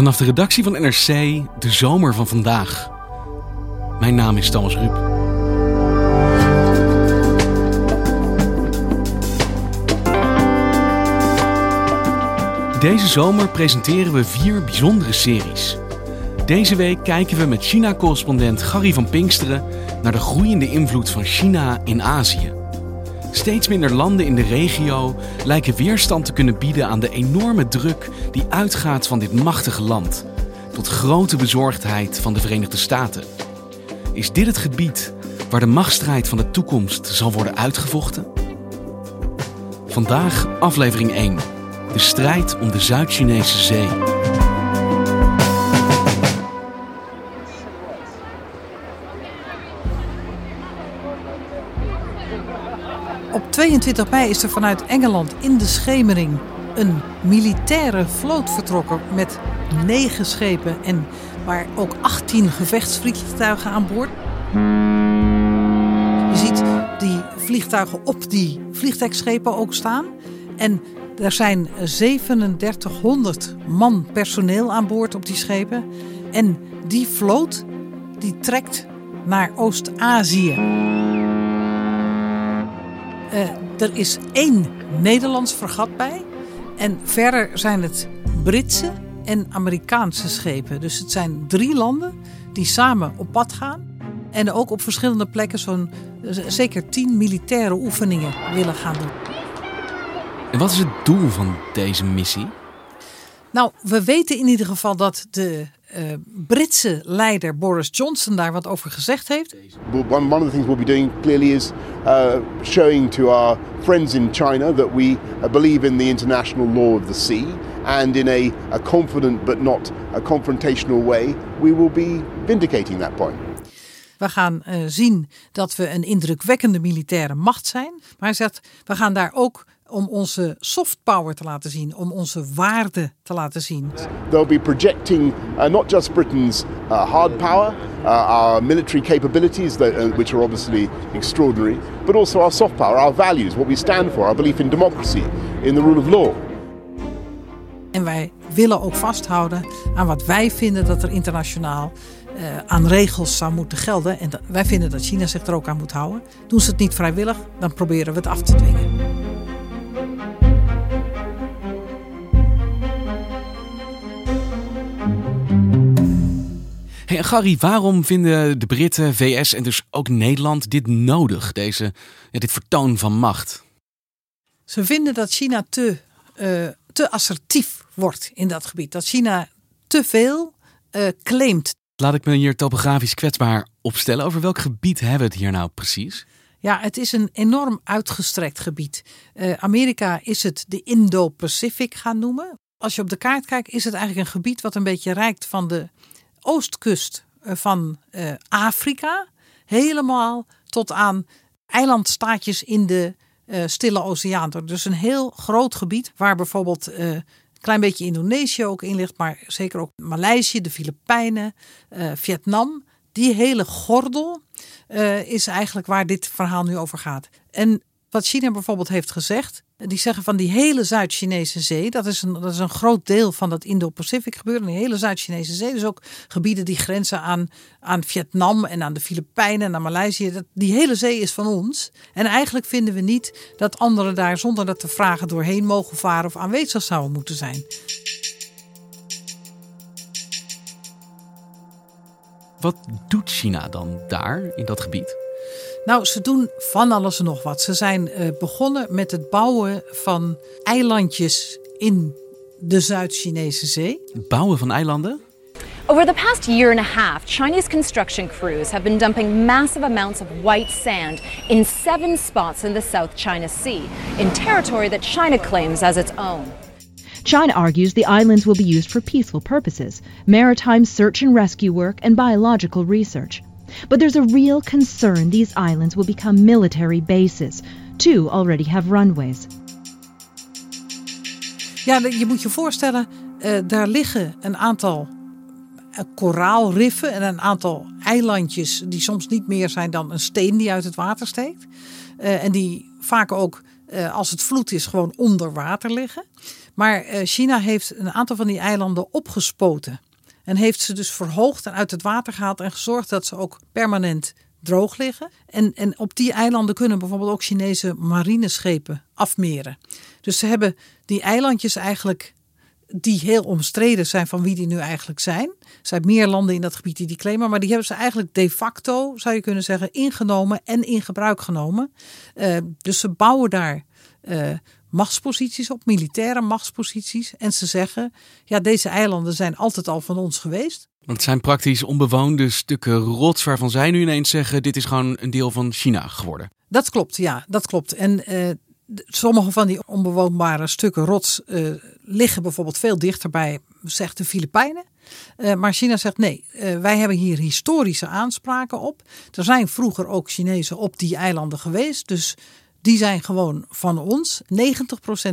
Vanaf de redactie van NRC, de zomer van vandaag. Mijn naam is Thomas Ruip. Deze zomer presenteren we vier bijzondere series. Deze week kijken we met China-correspondent Gary van Pinksteren naar de groeiende invloed van China in Azië. Steeds minder landen in de regio lijken weerstand te kunnen bieden aan de enorme druk die uitgaat van dit machtige land, tot grote bezorgdheid van de Verenigde Staten. Is dit het gebied waar de machtsstrijd van de toekomst zal worden uitgevochten? Vandaag aflevering 1. De strijd om de Zuid-Chinese Zee. Op 22 mei is er vanuit Engeland in de schemering een militaire vloot vertrokken met negen schepen en waar ook 18 gevechtsvliegtuigen aan boord. Je ziet die vliegtuigen op die vliegtuigschepen ook staan. En er zijn 3700 man personeel aan boord op die schepen. En die vloot die trekt naar Oost-Azië. Uh, er is één Nederlands fregat bij. En verder zijn het Britse en Amerikaanse schepen. Dus het zijn drie landen die samen op pad gaan. En ook op verschillende plekken zo'n zeker tien militaire oefeningen willen gaan doen. En wat is het doel van deze missie? Nou, we weten in ieder geval dat de uh, Britse leider Boris Johnson daar wat over gezegd heeft. One, of the things we'll be doing clearly is uh, showing to our friends in China that we uh, believe in the international law of the sea. And in a, a confident but not a confrontational way, we will be vindicating that point. We gaan uh, zien dat we een indrukwekkende militaire macht zijn. Maar hij zegt, we gaan daar ook om onze soft power te laten zien, om onze waarden te laten zien. They'll be projecting uh, not just Britain's uh, hard power, uh, our military capabilities, that, which are obviously extraordinary, but also our soft power, our values, what we stand for, our belief in democracy, in the rule of law. En wij willen ook vasthouden aan wat wij vinden dat er internationaal uh, aan regels zou moeten gelden. En dat, wij vinden dat China zich er ook aan moet houden. Doen ze het niet vrijwillig, dan proberen we het af te dwingen. Hey, en Gary, waarom vinden de Britten, VS en dus ook Nederland dit nodig, deze, dit vertoon van macht? Ze vinden dat China te, uh, te assertief wordt in dat gebied. Dat China te veel uh, claimt. Laat ik me hier topografisch kwetsbaar opstellen. Over welk gebied hebben we het hier nou precies? Ja, het is een enorm uitgestrekt gebied. Uh, Amerika is het de Indo-Pacific gaan noemen. Als je op de kaart kijkt, is het eigenlijk een gebied wat een beetje reikt van de oostkust van uh, Afrika, helemaal tot aan eilandstaatjes in de uh, Stille Oceaan. Dus een heel groot gebied waar bijvoorbeeld een klein beetje Indonesië ook in ligt, maar zeker ook Maleisië, de Filipijnen, Vietnam. Die hele gordel is eigenlijk waar dit verhaal nu over gaat. En Wat China bijvoorbeeld heeft gezegd, die zeggen van die hele Zuid-Chinese zee, dat is, een, dat is een groot deel van dat Indo-Pacific gebeuren, die hele Zuid-Chinese zee, dus ook gebieden die grenzen aan, aan Vietnam en aan de Filipijnen en aan Maleisië, dat, die hele zee is van ons. En eigenlijk vinden we niet dat anderen daar zonder dat te vragen doorheen mogen varen of aanwezig zouden moeten zijn. Wat doet China dan daar in dat gebied? Nou, ze doen van alles en nog wat. Ze zijn uh, begonnen met het bouwen van eilandjes in de Zuid-Chinese Zee. Bouwen van eilanden? Over the past year and a half, Chinese construction crews have been dumping massive amounts of white sand in seven spots in the South China Sea, in territory that China claims as its own. China argues the islands will be used for peaceful purposes, maritime search and rescue work, and biological research. But there's a real concern these islands will become military bases. Two already have runways. Ja, je moet je voorstellen, uh, daar liggen een aantal uh, koraalriffen en een aantal eilandjes die soms niet meer zijn dan een steen die uit het water steekt. Uh, en die vaak ook, als het vloed is, gewoon onder water liggen. Maar China heeft een aantal van die eilanden opgespoten. En heeft ze dus verhoogd en uit het water gehaald en gezorgd dat ze ook permanent droog liggen. En, en op die eilanden kunnen bijvoorbeeld ook Chinese marineschepen afmeren. Dus ze hebben die eilandjes eigenlijk die heel omstreden zijn van wie die nu eigenlijk zijn. Er zijn meer landen in dat gebied die die claimen, maar die hebben ze eigenlijk de facto, zou je kunnen zeggen, ingenomen en in gebruik genomen. Uh, dus ze bouwen daar uh, machtsposities op, militaire machtsposities. En ze zeggen, ja, deze eilanden zijn altijd al van ons geweest. Want het zijn praktisch onbewoonde stukken rots waarvan zij nu ineens zeggen, dit is gewoon een deel van China geworden. Dat klopt, ja, dat klopt. En uh, sommige van die onbewoonbare stukken rots uh, liggen bijvoorbeeld veel dichter bij, zegt de Filipijnen. Uh, maar China zegt nee, wij hebben hier historische aanspraken op. Er zijn vroeger ook Chinezen op die eilanden geweest. Dus die zijn gewoon van ons. 90%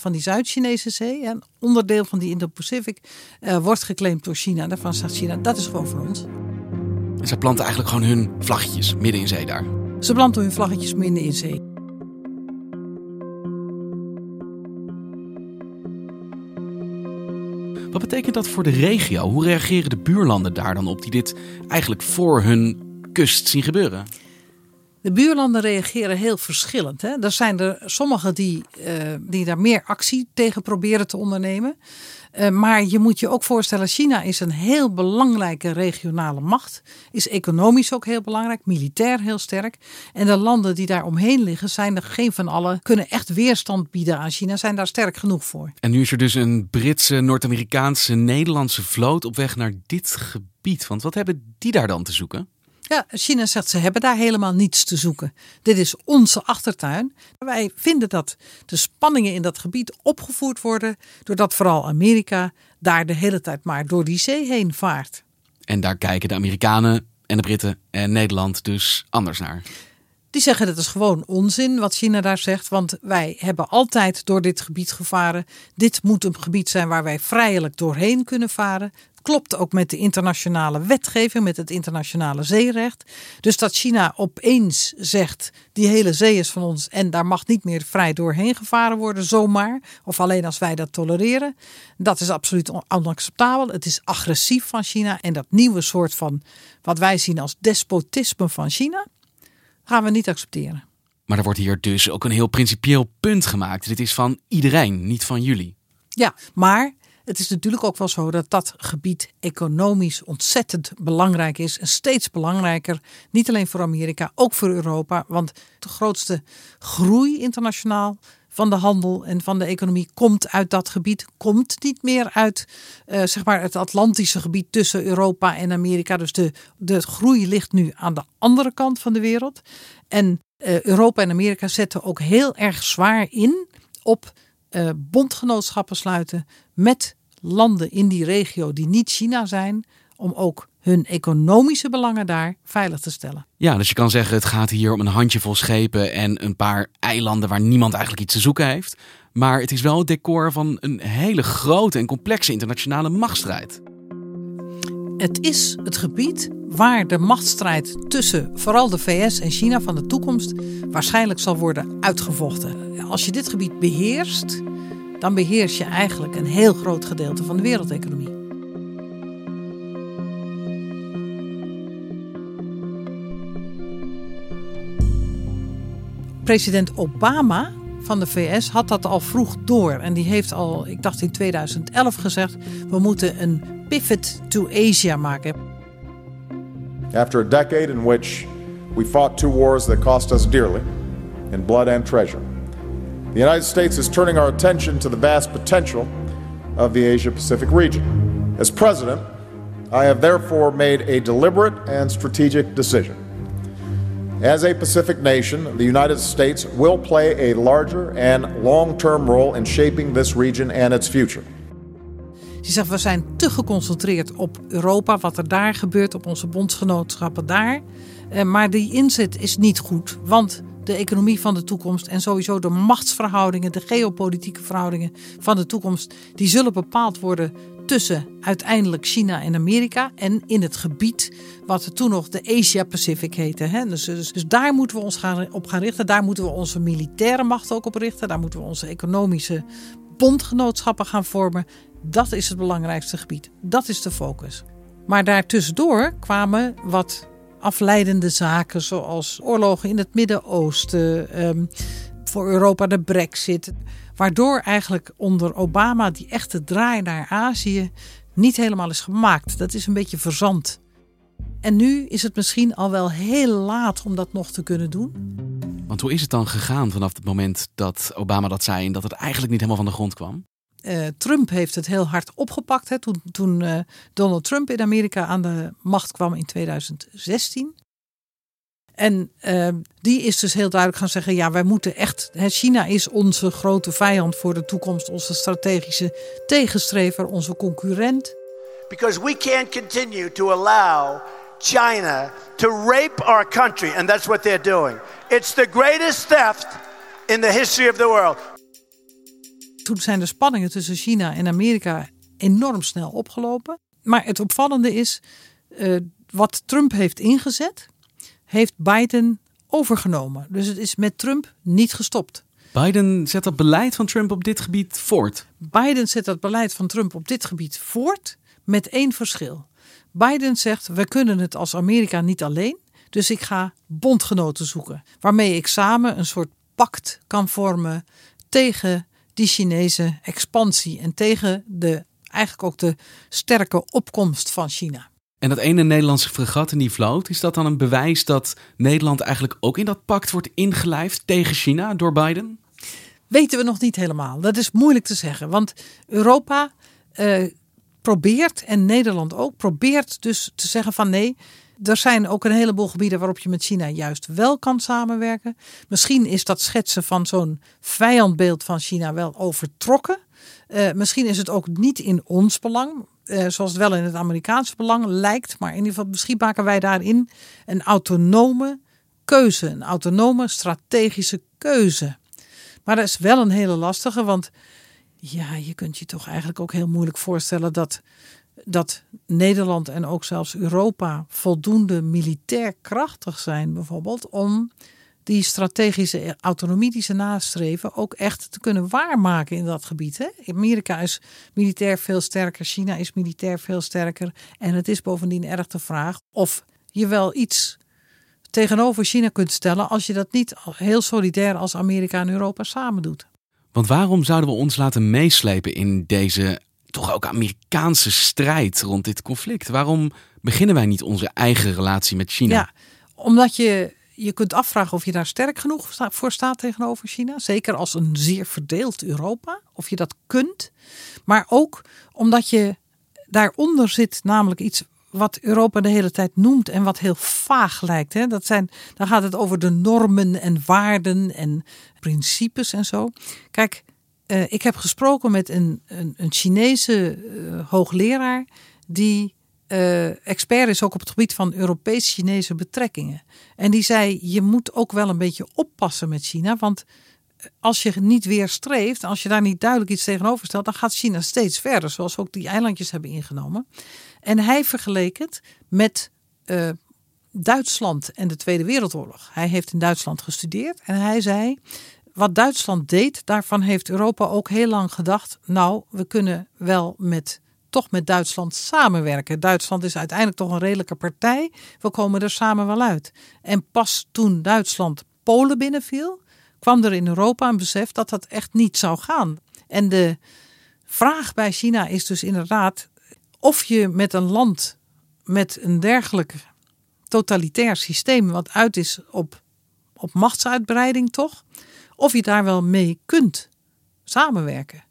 van die Zuid-Chinese zee, een onderdeel van die Indo-Pacific, uh, wordt geclaimd door China. Daarvan zegt China, dat is gewoon van ons. Ze planten eigenlijk gewoon hun vlaggetjes midden in zee daar. Ze planten hun vlaggetjes midden in zee. Wat betekent dat voor de regio? Hoe reageren de buurlanden daar dan op die dit eigenlijk voor hun kust zien gebeuren? De buurlanden reageren heel verschillend. Hè? Er zijn er sommigen die, uh, die daar meer actie tegen proberen te ondernemen. Uh, maar je moet je ook voorstellen, China is een heel belangrijke regionale macht. Is economisch ook heel belangrijk, militair heel sterk. En de landen die daar omheen liggen, zijn er geen van allen, kunnen echt weerstand bieden aan China, zijn daar sterk genoeg voor. En nu is er dus een Britse, Noord-Amerikaanse, Nederlandse vloot op weg naar dit gebied. Want wat hebben die daar dan te zoeken? Ja, China zegt ze hebben daar helemaal niets te zoeken. Dit is onze achtertuin. Wij vinden dat de spanningen in dat gebied opgevoerd worden doordat vooral Amerika daar de hele tijd maar door die zee heen vaart. En daar kijken de Amerikanen en de Britten en Nederland dus anders naar. Die zeggen dat is gewoon onzin wat China daar zegt. Want wij hebben altijd door dit gebied gevaren. Dit moet een gebied zijn waar wij vrijelijk doorheen kunnen varen klopt ook met de internationale wetgeving, met het internationale zeerecht. Dus dat China opeens zegt: die hele zee is van ons en daar mag niet meer vrij doorheen gevaren worden, zomaar. Of alleen als wij dat tolereren. Dat is absoluut onacceptabel. Het is agressief van China. En dat nieuwe soort van wat wij zien als despotisme van China, gaan we niet accepteren. Maar er wordt hier dus ook een heel principieel punt gemaakt. Dit is van iedereen, niet van jullie. Ja, maar het is natuurlijk ook wel zo dat dat gebied economisch ontzettend belangrijk is. En steeds belangrijker. Niet alleen voor Amerika, ook voor Europa. Want de grootste groei internationaal van de handel en van de economie komt uit dat gebied. Komt niet meer uit uh, zeg maar het Atlantische gebied tussen Europa en Amerika. Dus de, de groei ligt nu aan de andere kant van de wereld. En uh, Europa en Amerika zetten ook heel erg zwaar in op uh, bondgenootschappen sluiten met landen in die regio die niet China zijn, om ook hun economische belangen daar veilig te stellen. Ja, dus je kan zeggen het gaat hier om een handjevol schepen en een paar eilanden waar niemand eigenlijk iets te zoeken heeft. Maar het is wel het decor van een hele grote en complexe internationale machtsstrijd. Het is het gebied waar de machtsstrijd tussen vooral de VS en China van de toekomst waarschijnlijk zal worden uitgevochten. Als je dit gebied beheerst, dan beheers je eigenlijk een heel groot gedeelte van de wereldeconomie. President Obama van de VS had dat al vroeg door. En die heeft al, ik dacht in 2011 gezegd, we moeten een pivot to Asia maken. After a decade in which we fought two wars that cost us dearly in blood and treasure, the United States is turning our attention to the vast potential of the Asia Pacific region. As president, I have therefore made a deliberate and strategic decision. As a Pacific nation, the United States will play a larger and long term role in shaping this region and its future. Ze zegt, we zijn te geconcentreerd op Europa, wat er daar gebeurt, op onze bondsgenootschappen daar. Eh, maar die inzet is niet goed, want de economie van de toekomst en sowieso de machtsverhoudingen, de geopolitieke verhoudingen van de toekomst, die zullen bepaald worden tussen uiteindelijk China en Amerika en in het gebied wat toen nog de Asia Pacific heette. Hè? Dus, dus, dus, daar moeten we ons gaan, op gaan richten. Daar moeten we onze militaire macht ook op richten. Daar moeten we onze economische bondgenootschappen gaan vormen. Dat is het belangrijkste gebied. Dat is de focus. Maar daartussendoor kwamen wat afleidende zaken, zoals oorlogen in het Midden-Oosten, um, voor Europa de Brexit. Waardoor eigenlijk onder Obama die echte draai naar Azië niet helemaal is gemaakt. Dat is een beetje verzand. En nu is het misschien al wel heel laat om dat nog te kunnen doen. Want hoe is het dan gegaan vanaf het moment dat Obama dat zei en dat het eigenlijk niet helemaal van de grond kwam? Uh, Trump heeft het heel hard opgepakt. Hè, toen toen uh, Donald Trump in Amerika aan de macht kwam in 2016. En uh, die is dus heel duidelijk gaan zeggen: ja, wij moeten echt. Hè, China is onze grote vijand voor de toekomst, onze strategische tegenstrever, onze concurrent. Because we can't continue to allow China to rape our country, and that's what they're doing. It's the greatest theft in the history of the world. Toen zijn de spanningen tussen China en Amerika enorm snel opgelopen. Maar het opvallende is uh, wat Trump heeft ingezet heeft Biden overgenomen. Dus het is met Trump niet gestopt. Biden zet dat beleid van Trump op dit gebied voort. Biden zet dat beleid van Trump op dit gebied voort met één verschil. Biden zegt: we kunnen het als Amerika niet alleen, dus ik ga bondgenoten zoeken, waarmee ik samen een soort pact kan vormen tegen die Chinese expansie en tegen de eigenlijk ook de sterke opkomst van China. En dat ene Nederlandse fregat in die vloot, is dat dan een bewijs dat Nederland eigenlijk ook in dat pact wordt ingelijfd tegen China door Biden? Weten we nog niet helemaal. Dat is moeilijk te zeggen. Want Europa eh, probeert, en Nederland ook, probeert dus te zeggen van nee, er zijn ook een heleboel gebieden waarop je met China juist wel kan samenwerken. Misschien is dat schetsen van zo'n vijandbeeld van China wel overtrokken. Uh, misschien is het ook niet in ons belang. Eh, zoals het wel in het Amerikaanse belang lijkt. Maar in ieder geval, misschien maken wij daarin een autonome keuze. Een autonome strategische keuze. Maar dat is wel een hele lastige, want ja, je kunt je toch eigenlijk ook heel moeilijk voorstellen dat, dat Nederland en ook zelfs Europa voldoende militair krachtig zijn, bijvoorbeeld, om die strategische autonomie die ze nastreven ook echt te kunnen waarmaken in dat gebied. Hè? Amerika is militair veel sterker, China is militair veel sterker. En het is bovendien erg de vraag of je wel iets tegenover China kunt stellen als je dat niet heel solidair als Amerika en Europa samen doet. Want waarom zouden we ons laten meeslepen in deze toch ook Amerikaanse strijd rond dit conflict? Waarom beginnen wij niet onze eigen relatie met China? Ja, omdat je je kunt afvragen of je daar sterk genoeg voor staat tegenover China. Zeker als een zeer verdeeld Europa. Of je dat kunt. Maar ook omdat je daaronder zit namelijk iets wat Europa de hele tijd noemt en wat heel vaag lijkt. Hè? Dat zijn, dan gaat het over de normen en waarden en principes en zo. Kijk, uh, ik heb gesproken met een, een, een Chinese uh, hoogleraar die uh, expert is ook op het gebied van Europees-Chinese betrekkingen. En die zei: je moet ook wel een beetje oppassen met China, want als je niet weer streeft, als je daar niet duidelijk iets tegenover stelt, dan gaat China steeds verder, zoals ook die eilandjes hebben ingenomen. En hij vergeleek het met uh, Duitsland en de Tweede Wereldoorlog. Hij heeft in Duitsland gestudeerd en hij zei: wat Duitsland deed, daarvan heeft Europa ook heel lang gedacht. Nou, we kunnen wel met toch met Duitsland samenwerken. Duitsland is uiteindelijk toch een redelijke partij. We komen er samen wel uit. En pas toen Duitsland Polen binnenviel, kwam er in Europa een besef dat dat echt niet zou gaan. En de vraag bij China is dus inderdaad of je met een land met een dergelijk totalitair systeem, wat uit is op, op machtsuitbreiding toch, of je daar wel mee kunt samenwerken.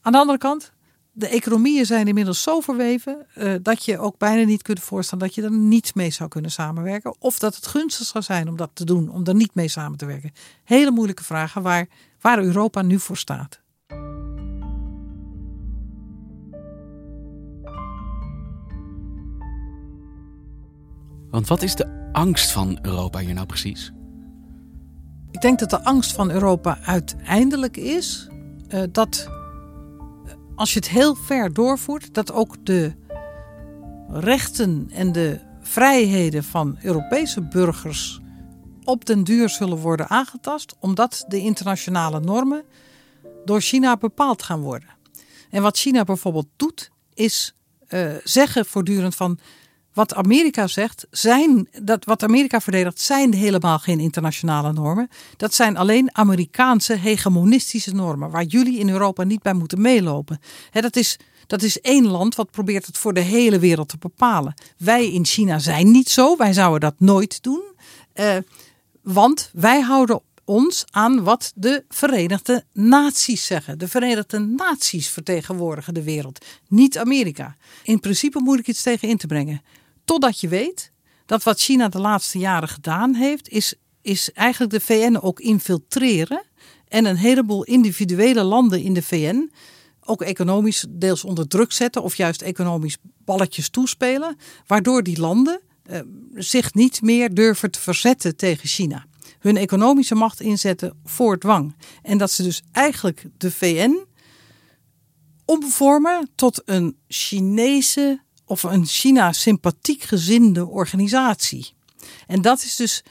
Aan de andere kant, de economieën zijn inmiddels zo verweven uh, dat je ook bijna niet kunt voorstellen dat je er niet mee zou kunnen samenwerken. Of dat het gunstig zou zijn om dat te doen, om er niet mee samen te werken. Hele moeilijke vragen waar, waar Europa nu voor staat. Want wat is de angst van Europa hier nou precies? Ik denk dat de angst van Europa uiteindelijk is uh, dat als je het heel ver doorvoert, dat ook de rechten en de vrijheden van Europese burgers op den duur zullen worden aangetast, omdat de internationale normen door China bepaald gaan worden. En wat China bijvoorbeeld doet, is uh, zeggen voortdurend van wat Amerika zegt, zijn, dat wat Amerika verdedigt, zijn helemaal geen internationale normen. Dat zijn alleen Amerikaanse hegemonistische normen, waar jullie in Europa niet bij moeten meelopen. dat, is, dat is één land wat probeert het voor de hele wereld te bepalen. Wij in China zijn niet zo, wij zouden dat nooit doen. Uh, want wij houden ons aan wat de Verenigde Naties zeggen. De Verenigde Naties vertegenwoordigen de wereld, niet Amerika. In principe moet ik iets tegen in te brengen. Totdat je weet dat wat China de laatste jaren gedaan heeft, is, is eigenlijk de VN ook infiltreren. En een heleboel individuele landen in de VN ook economisch deels onder druk zetten of juist economisch balletjes toespelen. Waardoor die landen eh, zich niet meer durven te verzetten tegen China. Hun economische macht inzetten voor dwang. En dat ze dus eigenlijk de VN omvormen tot een Chinese of een China sympathiek gezinde organisatie. En dat is dus,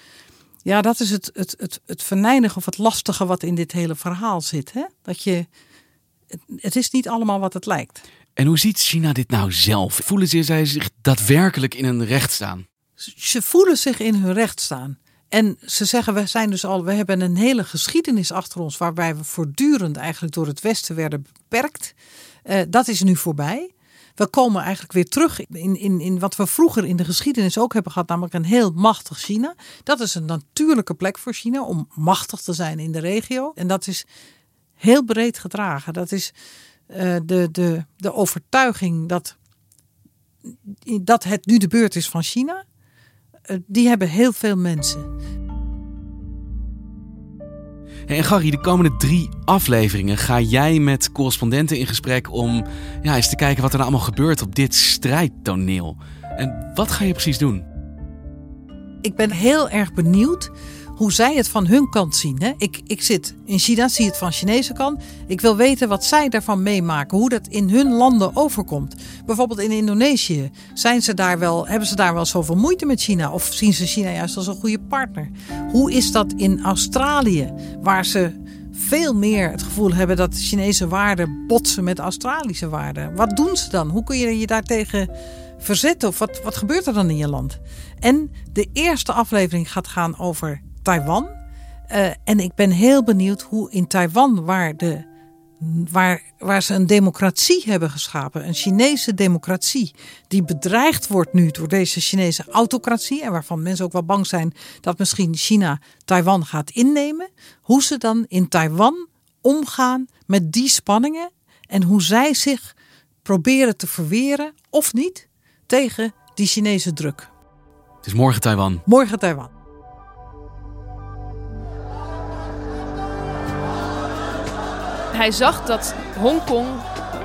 ja, dat is het, het, het, het venijnige of het lastige wat in dit hele verhaal zit. Hè? Dat je, het, het is niet allemaal wat het lijkt. En hoe ziet China dit nou zelf? Voelen ze zij zich daadwerkelijk in hun recht staan? Ze voelen zich in hun recht staan. En ze zeggen, we zijn dus al, we hebben een hele geschiedenis achter ons waarbij we voortdurend eigenlijk door het Westen werden beperkt. Uh, dat is nu voorbij we komen eigenlijk weer terug in, in, in wat we vroeger in de geschiedenis ook hebben gehad, namelijk een heel machtig China. Dat is een natuurlijke plek voor China om machtig te zijn in de regio. En dat is heel breed gedragen. Dat is uh, de, de, de overtuiging dat, dat het nu de beurt is van China. Uh, die hebben heel veel mensen. En Gary, de komende drie afleveringen ga jij met correspondenten in gesprek om ja, eens te kijken wat er nou allemaal gebeurt op dit strijdtoneel. En wat ga je precies doen? Ik ben heel erg benieuwd hoe zij het van hun kant zien. Hè? Ik, ik zit in China, zie het van Chinese kant. Ik wil weten wat zij daarvan meemaken, hoe dat in hun landen overkomt. Bijvoorbeeld in Indonesië, zijn ze daar wel, hebben ze daar wel zoveel moeite met China? Of zien ze China juist als een goede partner? Hoe is dat in Australië, waar ze veel meer het gevoel hebben dat Chinese waarden botsen met Australische waarden? Wat doen ze dan? Hoe kun je je daartegen verzetten? Of wat, wat gebeurt er dan in je land? En de eerste aflevering gaat gaan over Taiwan. Uh, en ik ben heel benieuwd hoe in Taiwan, waar, de, waar, waar ze een democratie hebben geschapen, een Chinese democratie, die bedreigd wordt nu door deze Chinese autocratie en waarvan mensen ook wel bang zijn dat misschien China Taiwan gaat innemen, hoe ze dan in Taiwan omgaan met die spanningen en hoe zij zich proberen te verweren of niet tegen die Chinese druk. Het is morgen Taiwan. Morgen Taiwan. Hij zag dat Hongkong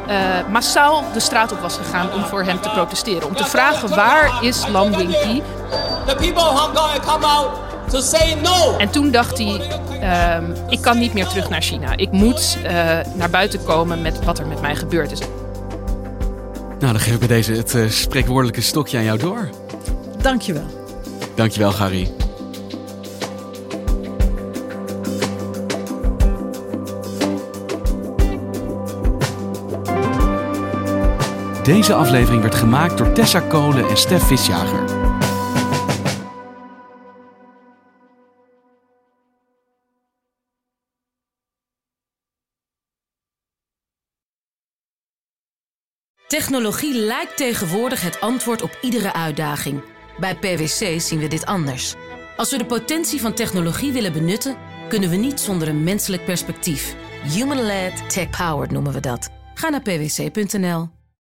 uh, massaal de straat op was gegaan om voor hem te protesteren. Om te vragen waar is Lam Wingki? The people of Hong Kong come out to say no. En toen dacht hij, ehm, ik kan niet meer terug naar China. Ik moet uh, naar buiten komen met wat er met mij gebeurd is. Nou, dan geef ik bij deze het uh, spreekwoordelijke stokje aan jou door. Dankjewel. Dankjewel, Gary. Deze aflevering werd gemaakt door Tessa Kolen en Stef Visjager. Technologie lijkt tegenwoordig het antwoord op iedere uitdaging. Bij PwC zien we dit anders. Als we de potentie van technologie willen benutten, kunnen we niet zonder een menselijk perspectief. Human-led, tech-powered noemen we dat. Ga naar pwc.nl.